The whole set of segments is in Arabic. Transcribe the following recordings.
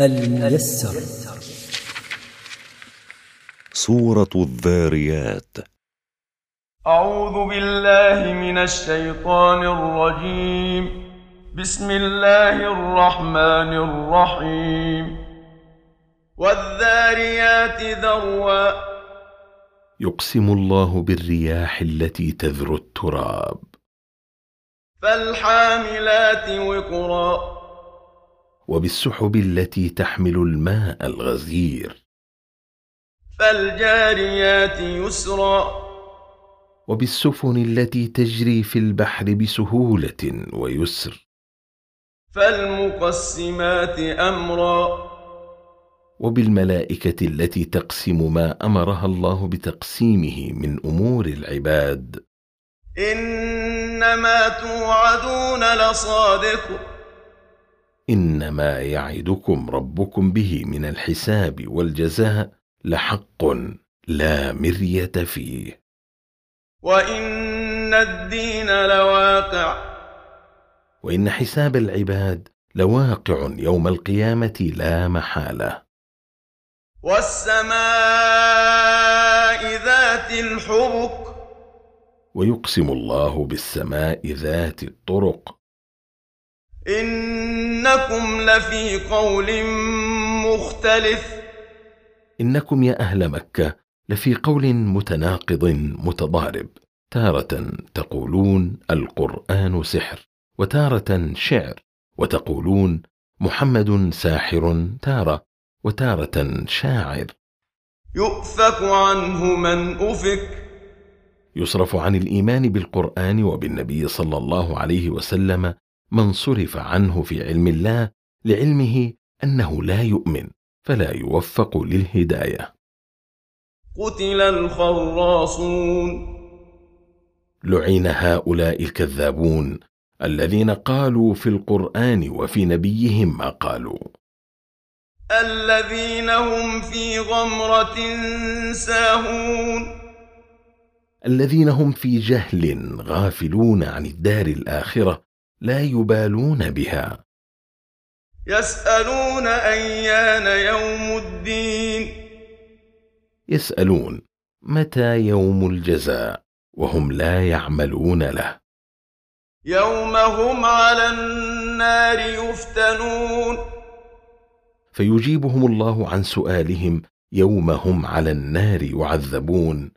الميسر. سورة الذاريات. أعوذ بالله من الشيطان الرجيم. بسم الله الرحمن الرحيم. والذاريات ذروا. يقسم الله بالرياح التي تذر التراب. فالحاملات وقرا. وبالسحب التي تحمل الماء الغزير. فالجاريات يسرا. وبالسفن التي تجري في البحر بسهولة ويسر. فالمقسمات أمرا. وبالملائكة التي تقسم ما أمرها الله بتقسيمه من أمور العباد. إنما توعدون لصادق. إنما يعدكم ربكم به من الحساب والجزاء لحق لا مرية فيه. وإن الدين لواقع. وإن حساب العباد لواقع يوم القيامة لا محالة. والسماء ذات الحبك. ويقسم الله بالسماء ذات الطرق. إنكم لفي قول مختلف. إنكم يا أهل مكة لفي قول متناقض متضارب. تارة تقولون القرآن سحر وتارة شعر وتقولون محمد ساحر تارة وتارة شاعر. يؤفك عنه من أفك. يصرف عن الإيمان بالقرآن وبالنبي صلى الله عليه وسلم من صرف عنه في علم الله لعلمه أنه لا يؤمن فلا يوفق للهداية. قتل الخراصون. لعن هؤلاء الكذابون الذين قالوا في القرآن وفي نبيهم ما قالوا. الذين هم في غمرة ساهون. الذين هم في جهل غافلون عن الدار الآخرة لا يبالون بها. يسألون أيان يوم الدين. يسألون متى يوم الجزاء؟ وهم لا يعملون له. يوم هم على النار يفتنون. فيجيبهم الله عن سؤالهم يوم هم على النار يعذبون.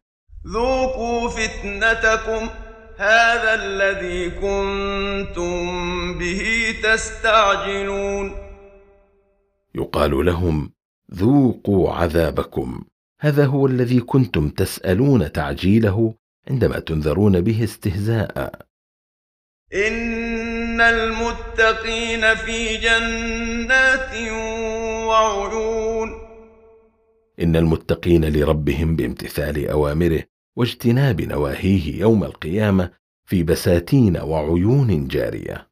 ذوقوا فتنتكم. هذا الذي كنتم به تستعجلون. يقال لهم ذوقوا عذابكم. هذا هو الذي كنتم تسألون تعجيله عندما تنذرون به استهزاء. إن المتقين في جنات وعيون. إن المتقين لربهم بامتثال أوامره واجتناب نواهيه يوم القيامة في بساتين وعيون جارية.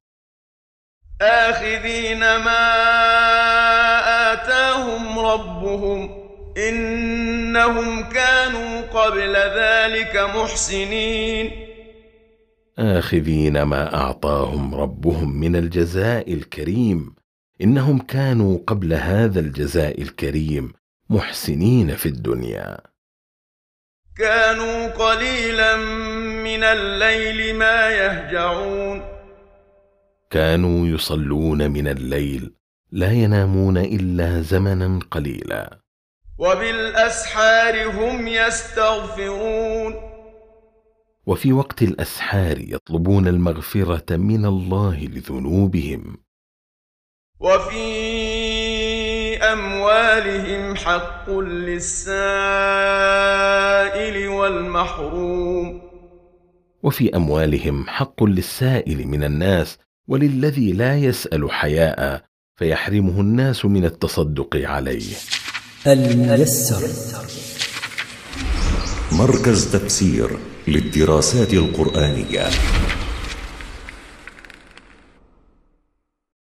آخذين ما آتاهم ربهم إنهم كانوا قبل ذلك محسنين. آخذين ما أعطاهم ربهم من الجزاء الكريم إنهم كانوا قبل هذا الجزاء الكريم محسنين في الدنيا. كانوا قليلا من الليل ما يهجعون. كانوا يصلون من الليل لا ينامون إلا زمنا قليلا. وبالأسحار هم يستغفرون. وفي وقت الأسحار يطلبون المغفرة من الله لذنوبهم. وفي أموالهم حق للسائل والمحروم. وفي أموالهم حق للسائل من الناس وللذي لا يسأل حياء فيحرمه الناس من التصدق عليه. الميسر. مركز تفسير للدراسات القرآنية.